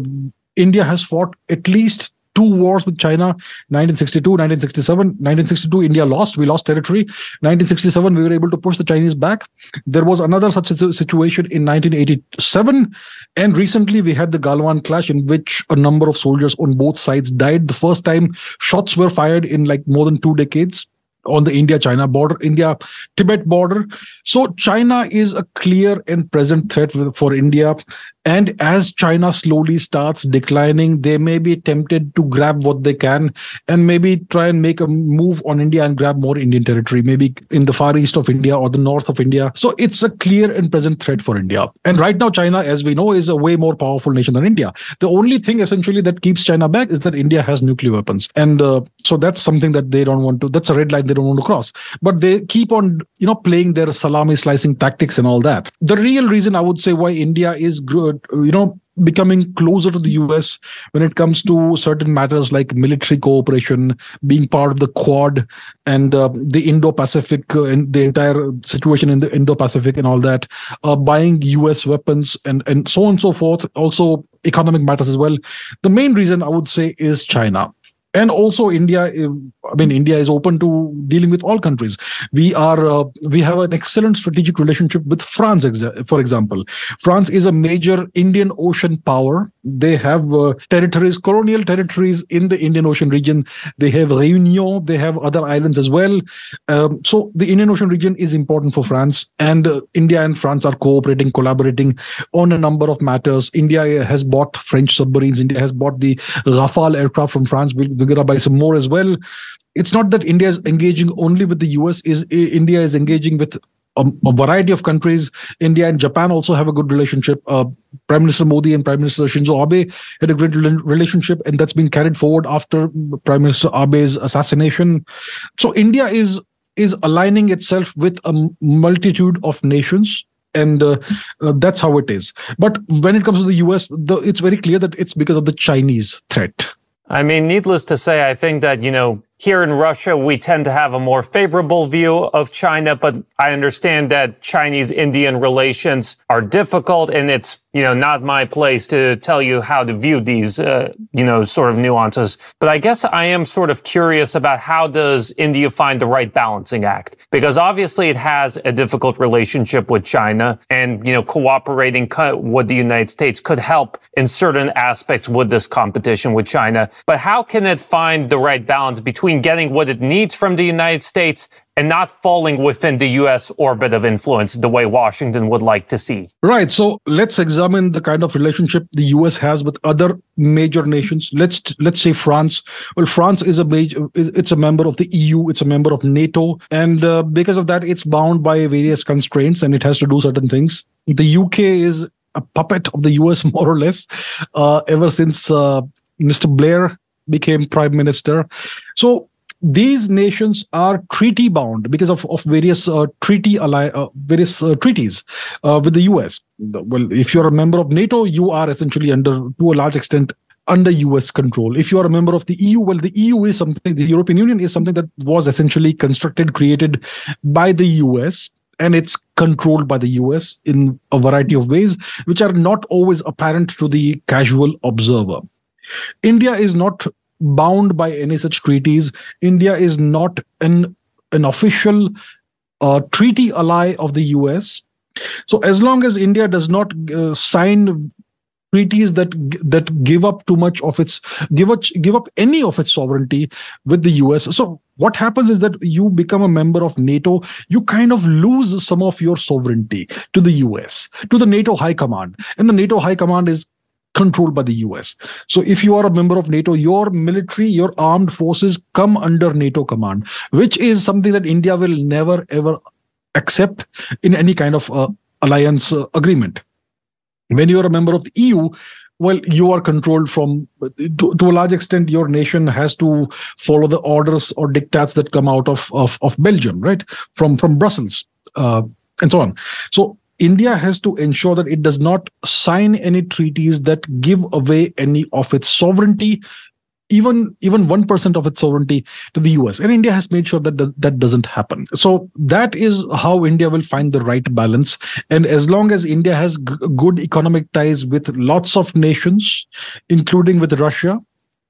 India has fought at least two wars with China 1962, 1967. 1962, India lost. We lost territory. 1967, we were able to push the Chinese back. There was another such situation in 1987. And recently, we had the Galwan clash in which a number of soldiers on both sides died. The first time shots were fired in like more than two decades on the India China border, India Tibet border. So China is a clear and present threat for India. And as China slowly starts declining, they may be tempted to grab what they can and maybe try and make a move on India and grab more Indian territory, maybe in the far east of India or the north of India. So it's a clear and present threat for India. And right now, China, as we know, is a way more powerful nation than India. The only thing essentially that keeps China back is that India has nuclear weapons. And uh, so that's something that they don't want to, that's a red line they don't want to cross. But they keep on, you know, playing their salami slicing tactics and all that. The real reason I would say why India is good you know becoming closer to the US when it comes to certain matters like military cooperation, being part of the Quad and uh, the Indo-Pacific uh, and the entire situation in the Indo-Pacific and all that, uh, buying US weapons and and so on and so forth. Also economic matters as well. The main reason I would say is China and also india i mean india is open to dealing with all countries. We are uh, we have an excellent strategic relationship with france for example. France is a major indian ocean power. They have uh, territories colonial territories in the indian ocean region. They have réunion. They have other islands as well. Um, so the indian ocean region is important for france. And uh, india and france are cooperating collaborating on a number of matters. India has bought french submarines. India has bought the rafale aircraft from france we're going to buy some more as well. It's not that India is engaging only with the US. Is India is engaging with a, a, variety of countries. India and Japan also have a good relationship. Uh, Prime Minister Modi and Prime Minister Shinzo Abe had a great relationship, and that's been carried forward after Prime Minister Abe's assassination. So India is is aligning itself with a multitude of nations and uh, uh, that's how it is but when it comes to the us the, it's very clear that it's because of the chinese threat I mean, needless to say, I think that, you know, here in Russia, we tend to have a more favorable view of China, but I understand that Chinese Indian relations are difficult and it's you know, not my place to tell you how to view these, uh, you know, sort of nuances. But I guess I am sort of curious about how does India find the right balancing act? Because obviously it has a difficult relationship with China and, you know, cooperating with the United States could help in certain aspects with this competition with China. But how can it find the right balance between getting what it needs from the United States and not falling within the US orbit of influence the way Washington would like to see. Right. So let's examine the kind of relationship the US has with other major nations. Let's let's say France. Well, France is a major it's a member of the EU, it's a member of NATO, and uh, because of that it's bound by various constraints and it has to do certain things. The UK is a puppet of the US more or less uh, ever since uh, Mr. Blair became prime minister. So these nations are treaty bound because of, of various uh, treaty ally, uh, various uh, treaties uh, with the US. Well, if you're a member of NATO, you are essentially under, to a large extent, under US control. If you are a member of the EU, well, the EU is something, the European Union is something that was essentially constructed, created by the US and it's controlled by the US in a variety of ways, which are not always apparent to the casual observer. India is not bound by any such treaties. India is not an an official uh, treaty ally of the US. So as long as India does not uh, sign treaties that that give up too much of its give up give up any of its sovereignty with the US. So what happens is that you become a member of NATO, you kind of lose some of your sovereignty to the US, to the NATO High Command, and the NATO High Command is controlled by the US. So if you are a member of NATO, your military, your armed forces come under NATO command, which is something that India will never ever accept in any kind of uh, alliance uh, agreement. When you are a member of the EU, well, you are controlled from, to, to, a large extent, your nation has to follow the orders or dictats that come out of, of, of Belgium, right? From, from Brussels uh, and so on. So India has to ensure that it does not sign any treaties that give away any of its sovereignty, even even one percent of its sovereignty to the US. And India has made sure that th- that doesn't happen. So that is how India will find the right balance. And as long as India has g- good economic ties with lots of nations, including with Russia,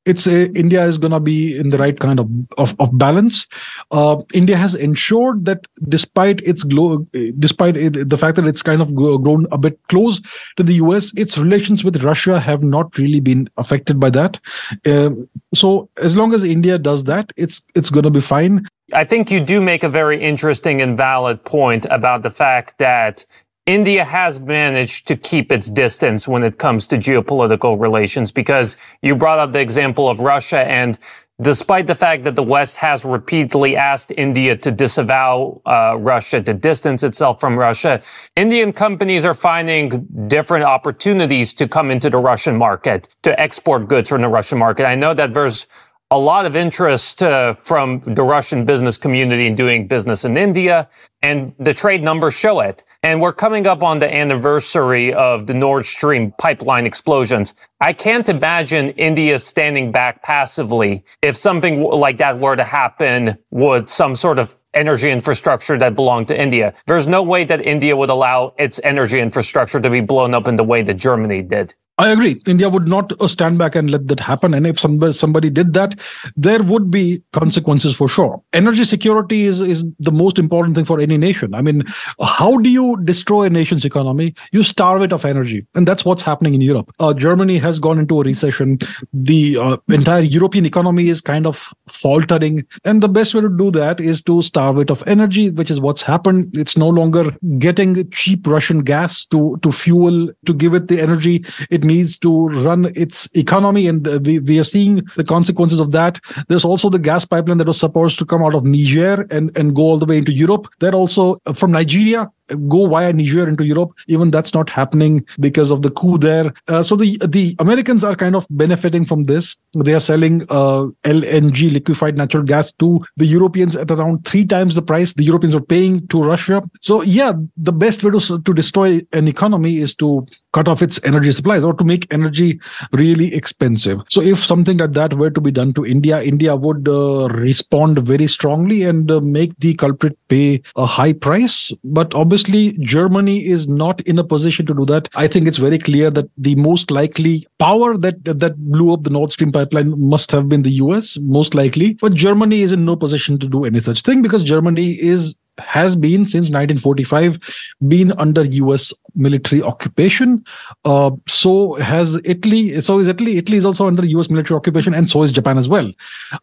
it's a, India is going to be in the right kind of of, of balance. Uh, India has ensured that despite its glo- despite it, the fact that it's kind of grown a bit close to the US, its relations with Russia have not really been affected by that. Uh, so as long as India does that, it's it's going to be fine. I think you do make a very interesting and valid point about the fact that India has managed to keep its distance when it comes to geopolitical relations because you brought up the example of Russia and despite the fact that the West has repeatedly asked India to disavow uh, Russia, to distance itself from Russia, Indian companies are finding different opportunities to come into the Russian market, to export goods from the Russian market. I know that there's a lot of interest uh, from the Russian business community in doing business in India, and the trade numbers show it. And we're coming up on the anniversary of the Nord Stream pipeline explosions. I can't imagine India standing back passively if something like that were to happen with some sort of energy infrastructure that belonged to India. There's no way that India would allow its energy infrastructure to be blown up in the way that Germany did. I agree. India would not uh, stand back and let that happen. And if somebody, somebody did that, there would be consequences for sure. Energy security is, is the most important thing for any nation. I mean, how do you destroy a nation's economy? You starve it of energy. And that's what's happening in Europe. Uh, Germany has gone into a recession. The uh, entire European economy is kind of faltering. And the best way to do that is to starve it of energy, which is what's happened. It's no longer getting cheap Russian gas to, to fuel, to give it the energy it needs to run its economy, and we, we are seeing the consequences of that. There's also the gas pipeline that was supposed to come out of Niger and, and go all the way into Europe. That also uh, from Nigeria go via Niger into Europe. Even that's not happening because of the coup there. Uh, so the the Americans are kind of benefiting from this. They are selling uh, LNG, liquefied natural gas, to the Europeans at around three times the price the Europeans are paying to Russia. So yeah, the best way to to destroy an economy is to cut off its energy supplies or to make energy really expensive. So if something like that were to be done to India, India would uh, respond very strongly and uh, make the culprit pay a high price. But obviously, Germany is not in a position to do that. I think it's very clear that the most likely power that that blew up the Nord Stream pipeline must have been the US, most likely. But Germany is in no position to do any such thing because Germany is has been since 1945 been under US military occupation. Uh, so has Italy. So is Italy. Italy is also under US military occupation, and so is Japan as well.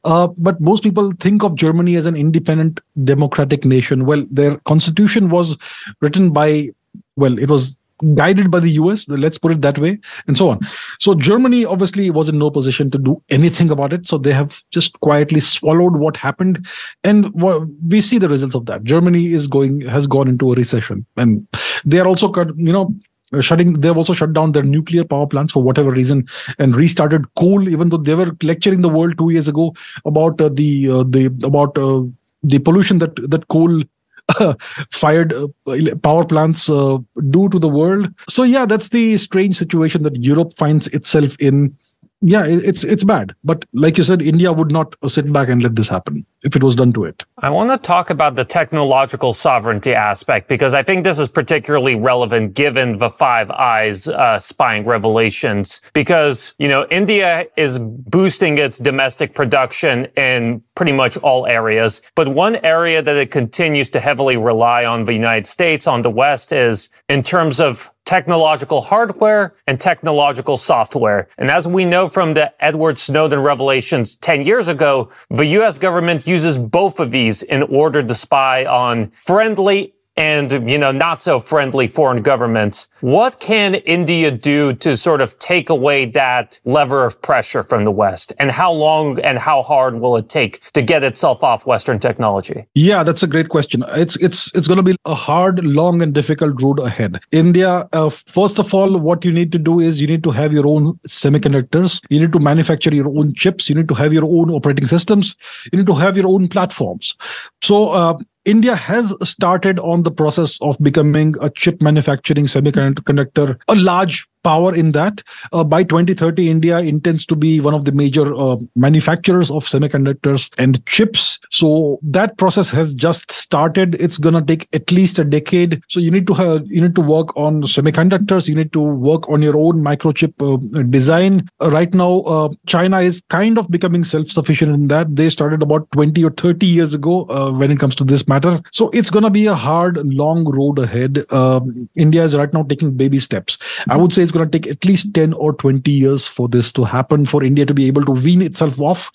Uh, but most people think of Germany as an independent democratic nation. Well, their constitution was written by. Well, it was guided by the US, let's put it that way, and so on. So Germany obviously was in no position to do anything about it. So they have just quietly swallowed what happened, and we see the results of that. Germany is going has gone into a recession, and they are also you know shutting they've also shut down their nuclear power plants for whatever reason and restarted coal even though they were lecturing the world 2 years ago about uh, the uh, the about uh, the pollution that that coal fired uh, power plants uh, do to the world. So yeah, that's the strange situation that Europe finds itself in yeah, it's it's bad. But like you said, India would not sit back and let this happen if it was done to it. I want to talk about the technological sovereignty aspect because I think this is particularly relevant given the Five Eyes uh, spying revelations. Because you know, India is boosting its domestic production in pretty much all areas, but one area that it continues to heavily rely on the United States, on the West, is in terms of technological hardware and technological software. And as we know from the Edward Snowden revelations 10 years ago, the US government uses both of these in order to spy on friendly and, you know, not so friendly foreign governments. What can India do to sort of take away that lever of pressure from the West? And how long and how hard will it take to get itself off Western technology? Yeah, that's a great question. It's it's it's going to be a hard, long, and difficult road ahead. India, uh, first of all, what you need to do is you need to have your own semiconductors. You need to manufacture your own chips. You need to have your own operating systems. You need to have your own platforms. So uh, India has started on the process of becoming a chip manufacturing semiconductor, a large power in that. Uh, by 2030, India intends to be one of the major uh, manufacturers of semiconductors and chips. So that process has just started. It's gonna take at least a decade. So you need to have you need to work on semiconductors. You need to work on your own microchip uh, design. Uh, right now, uh, China is kind of becoming self-sufficient in that. They started about 20 or 30 years ago uh, when it comes to this matter. So it's gonna be a hard, long road ahead. Um, India is right now taking baby steps. I would say it's going to take at least 10 or 20 years for this to happen, for India to be able to wean itself off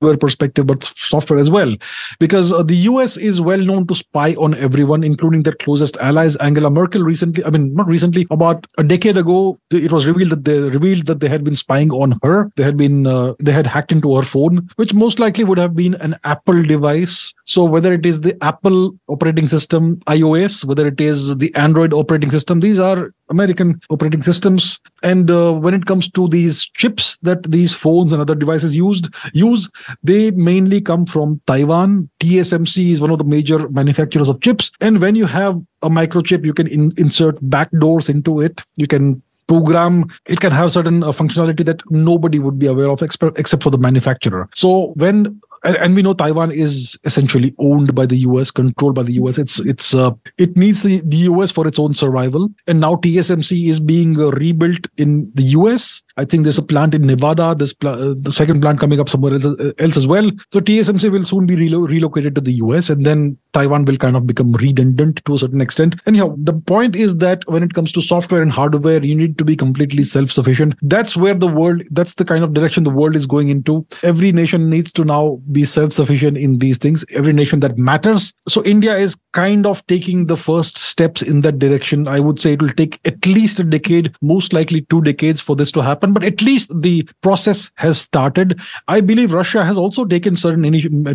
your perspective, but software as well. Because uh, the US is well known to spy on everyone, including their closest allies. Angela Merkel recently, I mean, not recently, about a decade ago, it was revealed that they revealed that they had been spying on her. They had been, uh, they had hacked into her phone, which most likely would have been an Apple device. So whether it is the Apple operating system, iOS, whether it is the Android operating system, these are American operating systems. And uh, when it comes to these chips that these phones and other devices used use, they mainly come from Taiwan. TSMC is one of the major manufacturers of chips. And when you have a microchip, you can in- insert backdoors into it. You can program it can have certain uh, functionality that nobody would be aware of except, except for the manufacturer so when and, and, we know Taiwan is essentially owned by the US, controlled by the US. It's it's uh, it needs the, the US for its own survival. And now TSMC is being uh, rebuilt in the US. I think there's a plant in Nevada. There's pl- uh, the second plant coming up somewhere else, uh, else, as well. So TSMC will soon be relo- relocated to the US, and then Taiwan will kind of become redundant to a certain extent. Anyhow, the point is that when it comes to software and hardware, you need to be completely self-sufficient. That's where the world. That's the kind of direction the world is going into. Every nation needs to now be self-sufficient in these things every nation that matters so india is kind of taking the first steps in that direction. I would say it will take at least a decade, most likely two decades for this to happen, but at least the process has started. I believe Russia has also taken certain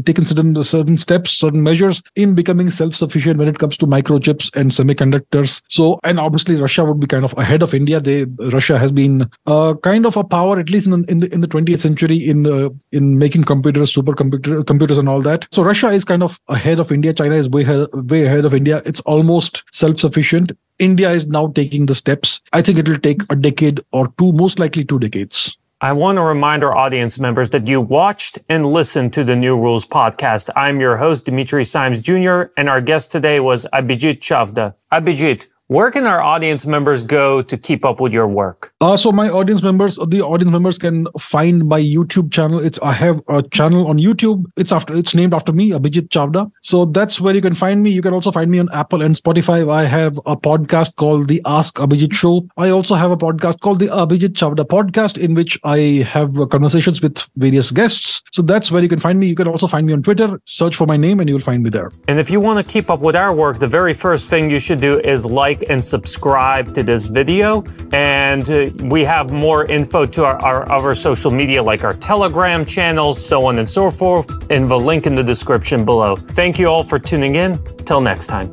taken certain certain steps, certain measures becoming self-sufficient when it comes to microchips and semiconductors. So, and obviously Russia would be kind of ahead of India. They Russia has been uh, kind of a power, at least in, in the in the 20th century, in uh, in making computers, supercomputer computers, and all that. So Russia is kind of ahead of India. China is way ahead, way ahead of India. It's almost self-sufficient. India is now taking the steps. I think it will take a decade or two, most likely two decades. I want to remind our audience members that you watched and listened to the New Rules podcast. I'm your host, Dimitri Simes Jr., and our guest today was Abhijit Chavda. Abhijit, where can our audience members go to keep up with your work? Uh, so my audience members, the audience members can find my YouTube channel. It's I have a channel on YouTube. It's after it's named after me, Abhijit Chavda. So that's where you can find me. You can also find me on Apple and Spotify. I have a podcast called the Ask Abhijit Show. I also have a podcast called the Abhijit Chavda Podcast, in which I have conversations with various guests. So that's where you can find me. You can also find me on Twitter. Search for my name, and you will find me there. And if you want to keep up with our work, the very first thing you should do is like like and subscribe to this video. And uh, we have more info to our, our other social media, like our Telegram channels, so on and so forth, in the link in the description below. Thank you all for tuning in. Till next time.